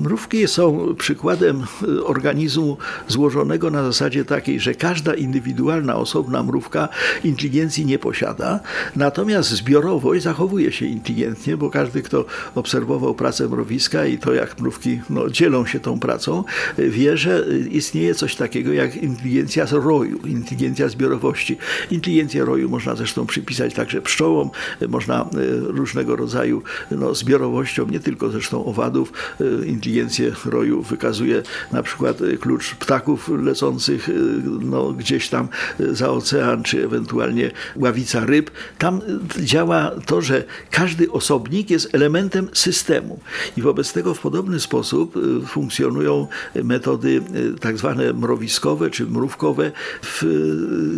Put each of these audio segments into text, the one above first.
Mrówki są przykładem y, organizmu złożonego na zasadzie takiej, że każda indywidualna, osobna mrówka inteligencji nie posiada, natomiast zbiorowość zachowuje się inteligentnie, bo każdy, kto obserwował pracę mrowiska i to, jak mrówki no, dzielą się tą pracą, y, wie, że y, istnieje coś takiego jak inteligencja z roju, inteligencja zbiorowości. Inteligencję roju można zresztą przypisać także pszczołom, można różnego rodzaju no, zbiorowościom, nie tylko zresztą owadów, inteligencję roju wykazuje na przykład y, klucz ptaków lecących y, no, gdzieś tam y, za ocean, czy ewentualnie ławica ryb. Tam działa to, że każdy osobnik jest elementem systemu i wobec tego w podobny sposób funkcjonują metody tak zwane mrowiskowe czy mrówkowe w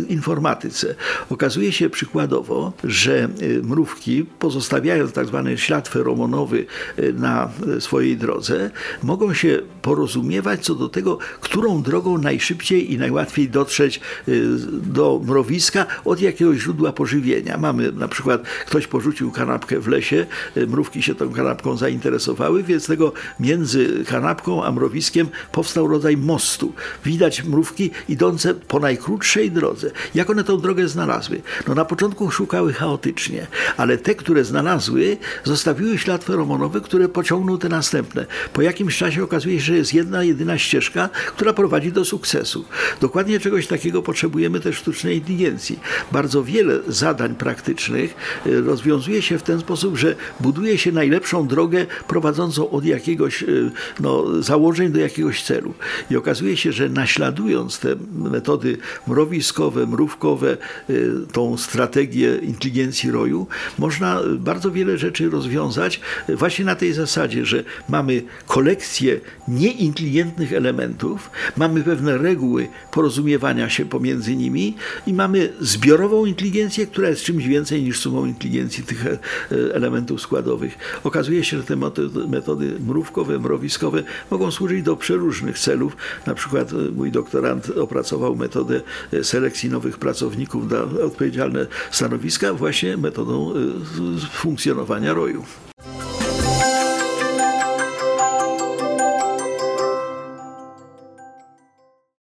informatyce. Okazuje się przykładowo, że mrówki pozostawiając tak zwany ślad feromonowy na swojej drodze, mogą się porozumiewać co do tego, którą drogą najszybciej i najłatwiej dotrzeć y, do mrowiska od jakiegoś źródła pożywienia. Mamy na przykład, ktoś porzucił kanapkę w lesie, y, mrówki się tą kanapką zainteresowały, więc tego między kanapką a mrowiskiem powstał rodzaj mostu. Widać mrówki idące po najkrótszej drodze. Jak one tą drogę znalazły? No na początku szukały chaotycznie, ale te, które znalazły, zostawiły ślad feromonowy, który pociągnął te następne. Jakimś czasie okazuje się, że jest jedna, jedyna ścieżka, która prowadzi do sukcesu. Dokładnie czegoś takiego potrzebujemy też sztucznej inteligencji. Bardzo wiele zadań praktycznych y, rozwiązuje się w ten sposób, że buduje się najlepszą drogę prowadzącą od jakiegoś y, no, założeń do jakiegoś celu. I okazuje się, że naśladując te metody mrowiskowe, mrówkowe, y, tą strategię inteligencji roju, można bardzo wiele rzeczy rozwiązać właśnie na tej zasadzie, że mamy kolekcję nieinteligentnych elementów, mamy pewne reguły porozumiewania się pomiędzy nimi i mamy zbiorową inteligencję, która jest czymś więcej niż sumą inteligencji tych e, elementów składowych. Okazuje się, że te metody mrówkowe, mrowiskowe mogą służyć do przeróżnych celów. Na przykład e, mój doktorant opracował metodę e, selekcji nowych pracowników na odpowiedzialne stanowiska właśnie metodą funkcjonowania roju.